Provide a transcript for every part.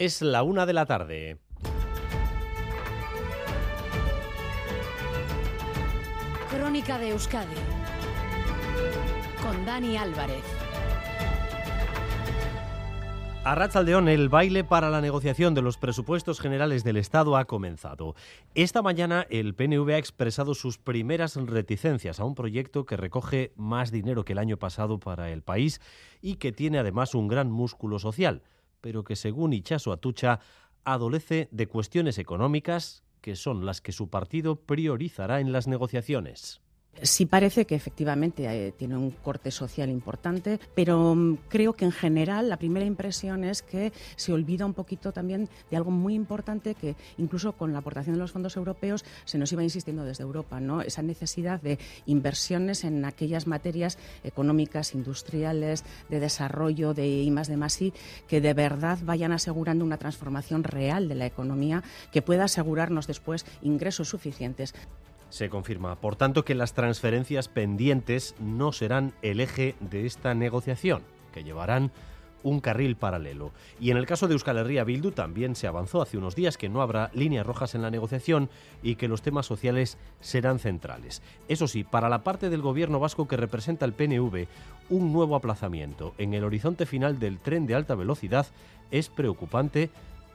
Es la una de la tarde. Crónica de Euskadi con Dani Álvarez. A Ratzaldeón, el baile para la negociación de los presupuestos generales del Estado ha comenzado. Esta mañana el PNV ha expresado sus primeras reticencias a un proyecto que recoge más dinero que el año pasado para el país y que tiene además un gran músculo social, pero que según Ichaso Atucha adolece de cuestiones económicas que son las que su partido priorizará en las negociaciones. Sí parece que efectivamente eh, tiene un corte social importante, pero mm, creo que en general la primera impresión es que se olvida un poquito también de algo muy importante que incluso con la aportación de los fondos europeos se nos iba insistiendo desde Europa, ¿no? Esa necesidad de inversiones en aquellas materias económicas, industriales, de desarrollo, de I más de más I, que de verdad vayan asegurando una transformación real de la economía que pueda asegurarnos después ingresos suficientes se confirma, por tanto, que las transferencias pendientes no serán el eje de esta negociación, que llevarán un carril paralelo. Y en el caso de Euskal Herria Bildu también se avanzó hace unos días que no habrá líneas rojas en la negociación y que los temas sociales serán centrales. Eso sí, para la parte del gobierno vasco que representa el PNV, un nuevo aplazamiento en el horizonte final del tren de alta velocidad es preocupante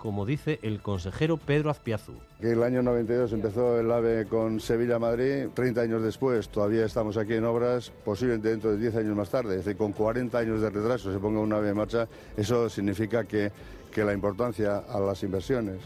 como dice el consejero Pedro Azpiazu. El año 92 empezó el AVE con Sevilla-Madrid, 30 años después todavía estamos aquí en obras, posiblemente dentro de 10 años más tarde, es decir, con 40 años de retraso se ponga un AVE en marcha, eso significa que, que la importancia a las inversiones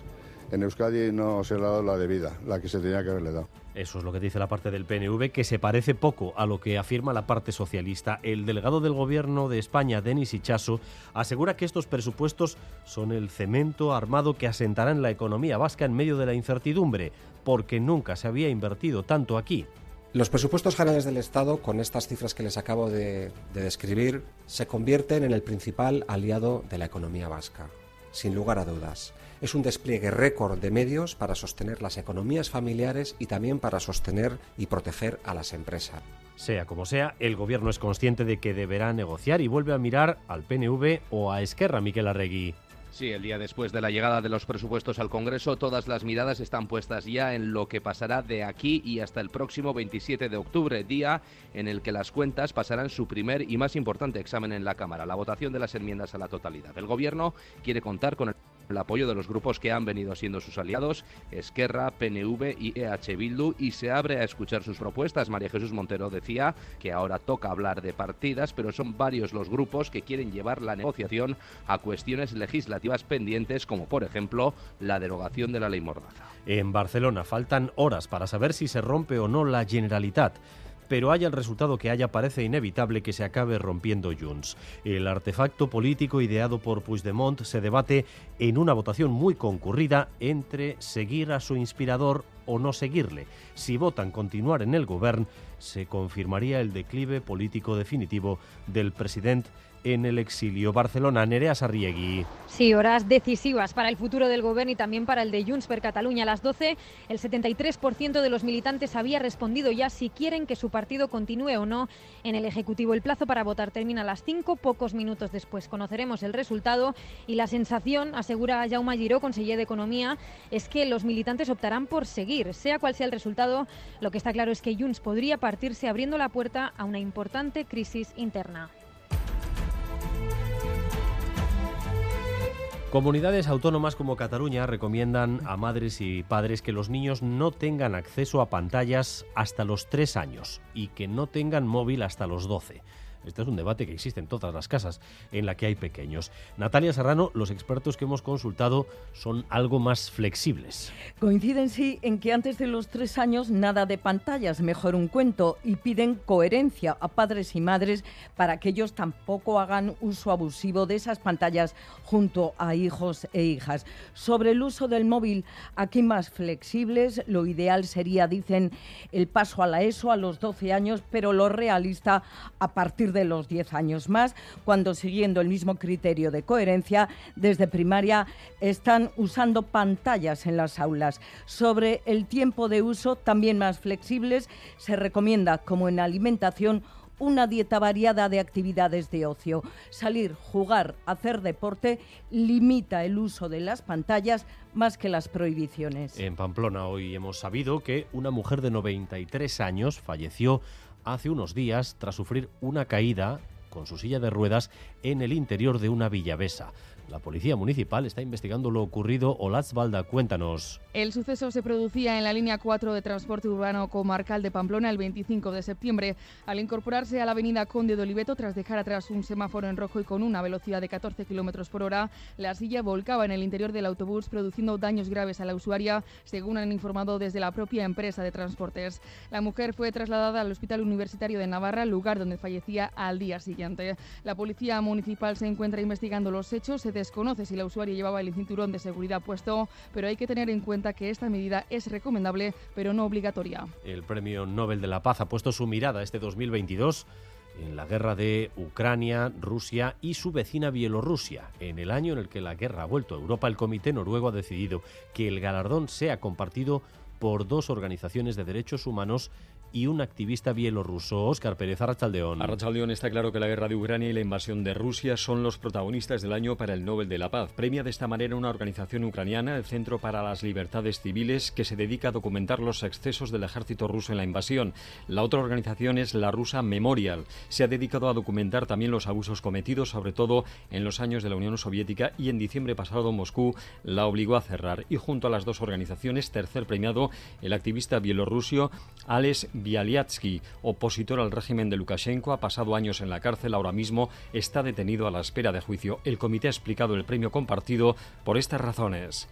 en Euskadi no se le ha dado la debida, la que se tenía que haberle dado. Eso es lo que dice la parte del PNV, que se parece poco a lo que afirma la parte socialista. El delegado del Gobierno de España, Denis Ichaso, asegura que estos presupuestos son el cemento armado que asentará en la economía vasca en medio de la incertidumbre, porque nunca se había invertido tanto aquí. Los presupuestos generales del Estado, con estas cifras que les acabo de, de describir, se convierten en el principal aliado de la economía vasca, sin lugar a dudas es un despliegue récord de medios para sostener las economías familiares y también para sostener y proteger a las empresas. Sea como sea, el gobierno es consciente de que deberá negociar y vuelve a mirar al PNV o a Esquerra, Miquel Arregui. Sí, el día después de la llegada de los presupuestos al Congreso, todas las miradas están puestas ya en lo que pasará de aquí y hasta el próximo 27 de octubre, día en el que las cuentas pasarán su primer y más importante examen en la Cámara, la votación de las enmiendas a la totalidad. El Gobierno quiere contar con el el apoyo de los grupos que han venido siendo sus aliados, Esquerra, PNV y EH Bildu, y se abre a escuchar sus propuestas. María Jesús Montero decía que ahora toca hablar de partidas, pero son varios los grupos que quieren llevar la negociación a cuestiones legislativas pendientes, como por ejemplo la derogación de la ley Mordaza. En Barcelona faltan horas para saber si se rompe o no la Generalitat pero haya el resultado que haya, parece inevitable que se acabe rompiendo Junts. El artefacto político ideado por Puigdemont se debate en una votación muy concurrida entre seguir a su inspirador o no seguirle. Si votan continuar en el gobierno, se confirmaría el declive político definitivo del presidente en el exilio. Barcelona, Nerea Sarriegui. Sí, horas decisivas para el futuro del gobierno y también para el de Junts per Cataluña. A las 12, el 73% de los militantes había respondido ya si quieren que su partido continúe o no en el Ejecutivo. El plazo para votar termina a las 5, pocos minutos después. Conoceremos el resultado y la sensación, asegura Jaume Giró, conseller de Economía, es que los militantes optarán por seguir. Sea cual sea el resultado, lo que está claro es que Junts podría partirse abriendo la puerta a una importante crisis interna. Comunidades autónomas como Cataluña recomiendan a madres y padres que los niños no tengan acceso a pantallas hasta los 3 años y que no tengan móvil hasta los 12. Este es un debate que existe en todas las casas en la que hay pequeños. Natalia Serrano, los expertos que hemos consultado son algo más flexibles. Coinciden sí en que antes de los tres años nada de pantallas, mejor un cuento, y piden coherencia a padres y madres para que ellos tampoco hagan uso abusivo de esas pantallas junto a hijos e hijas. Sobre el uso del móvil, aquí más flexibles, lo ideal sería, dicen, el paso a la ESO a los 12 años, pero lo realista a partir de los 10 años más, cuando siguiendo el mismo criterio de coherencia, desde primaria están usando pantallas en las aulas. Sobre el tiempo de uso, también más flexibles, se recomienda, como en alimentación, una dieta variada de actividades de ocio. Salir, jugar, hacer deporte limita el uso de las pantallas más que las prohibiciones. En Pamplona hoy hemos sabido que una mujer de 93 años falleció hace unos días tras sufrir una caída con su silla de ruedas en el interior de una villavesa. La policía municipal está investigando lo ocurrido. Olatz Balda, cuéntanos. El suceso se producía en la línea 4 de transporte urbano comarcal de Pamplona el 25 de septiembre. Al incorporarse a la avenida Conde de Oliveto, tras dejar atrás un semáforo en rojo y con una velocidad de 14 kilómetros por hora, la silla volcaba en el interior del autobús, produciendo daños graves a la usuaria, según han informado desde la propia empresa de transportes. La mujer fue trasladada al Hospital Universitario de Navarra, lugar donde fallecía al día siguiente. La policía municipal se encuentra investigando los hechos. Desconoce si la usuaria llevaba el cinturón de seguridad puesto, pero hay que tener en cuenta que esta medida es recomendable, pero no obligatoria. El Premio Nobel de la Paz ha puesto su mirada este 2022 en la guerra de Ucrania, Rusia y su vecina Bielorrusia. En el año en el que la guerra ha vuelto a Europa, el Comité Noruego ha decidido que el galardón sea compartido por dos organizaciones de derechos humanos y un activista bielorruso, Óscar Pérez Arrachaldeón. Arrachaldeón está claro que la guerra de Ucrania y la invasión de Rusia son los protagonistas del año para el Nobel de la Paz. Premia de esta manera una organización ucraniana, el Centro para las Libertades Civiles, que se dedica a documentar los excesos del ejército ruso en la invasión. La otra organización es la rusa Memorial. Se ha dedicado a documentar también los abusos cometidos, sobre todo en los años de la Unión Soviética, y en diciembre pasado Moscú la obligó a cerrar. Y junto a las dos organizaciones, tercer premiado, el activista bielorruso Alex Bialyatsky, opositor al régimen de Lukashenko, ha pasado años en la cárcel, ahora mismo está detenido a la espera de juicio. El comité ha explicado el premio compartido por estas razones.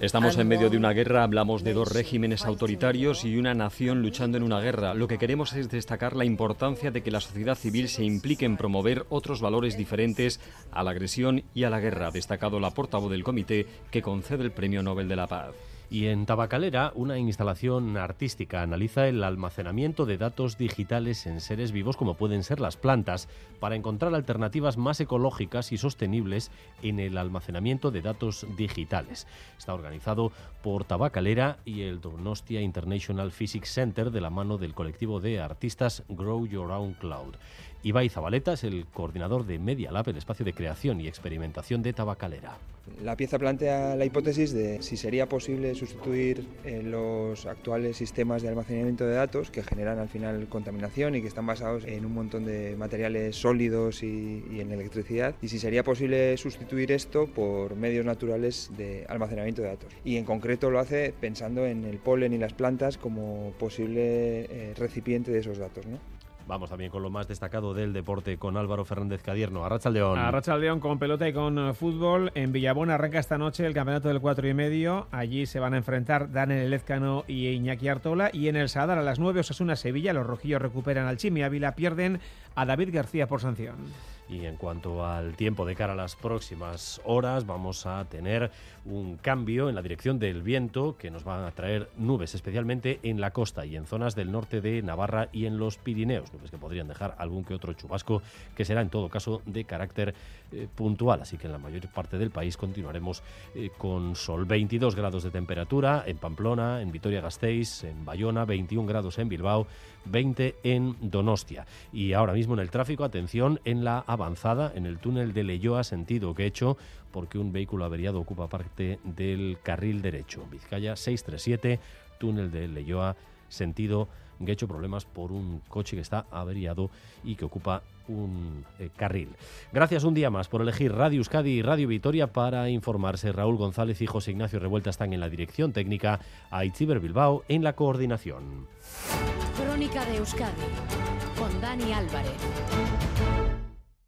Estamos en medio de una guerra, hablamos de dos regímenes autoritarios y una nación luchando en una guerra. Lo que queremos es destacar la importancia de que la sociedad civil se implique en promover otros valores diferentes a la agresión y a la guerra, ha destacado la portavoz del comité que concede el Premio Nobel de la Paz. Y en Tabacalera, una instalación artística analiza el almacenamiento de datos digitales en seres vivos como pueden ser las plantas, para encontrar alternativas más ecológicas y sostenibles en el almacenamiento de datos digitales. Está organizado por Tabacalera y el Donostia International Physics Center de la mano del colectivo de artistas Grow Your Own Cloud. Ibai Zabaleta es el coordinador de Media Lab, el espacio de creación y experimentación de Tabacalera. La pieza plantea la hipótesis de si sería posible sustituir eh, los actuales sistemas de almacenamiento de datos que generan al final contaminación y que están basados en un montón de materiales sólidos y, en electricidad, y si sería posible sustituir esto por medios naturales de almacenamiento de datos. Y en concreto lo hace pensando en el polen y las plantas como posible eh, recipiente de esos datos. ¿no? Vamos también con lo más destacado del deporte con Álvaro Fernández Cadierno. Arracha León. Arracha León con pelota y con eh, fútbol. En Villabona arranca esta noche el campeonato del 4 y medio. Allí se van a enfrentar Daniel Lezcano y Iñaki Artola. Y en el Sadar a las 9 Osasuna Sevilla. Los rojillos recuperan al Chimi Ávila. Pierden a David García por sanción. Y en cuanto al tiempo de cara a las próximas horas, vamos a tener un cambio en la dirección del viento que nos va a traer nubes, especialmente en la costa y en zonas del norte de Navarra y en los Pirineos. Nubes que podrían dejar algún que otro chubasco, que será en todo caso de carácter eh, puntual. Así que en la mayor parte del país continuaremos eh, con sol. 22 grados de temperatura en Pamplona, en Vitoria-Gasteiz, en Bayona, 21 grados en Bilbao, 20 en Donostia. Y ahora mismo en el tráfico, atención, en la avanzada, en el túnel de Leyoa, sentido que he hecho, porque un vehículo averiado ocupa parte del carril derecho. Vizcaya 637, túnel de Leyoa, sentido que hecho problemas por un coche que está averiado y que ocupa un eh, carril. Gracias un día más por elegir Radio Euskadi y Radio Vitoria para informarse. Raúl González y José Ignacio Revuelta están en la dirección técnica, Aitziber Bilbao en la coordinación. Crónica de Euskadi con Dani Álvarez.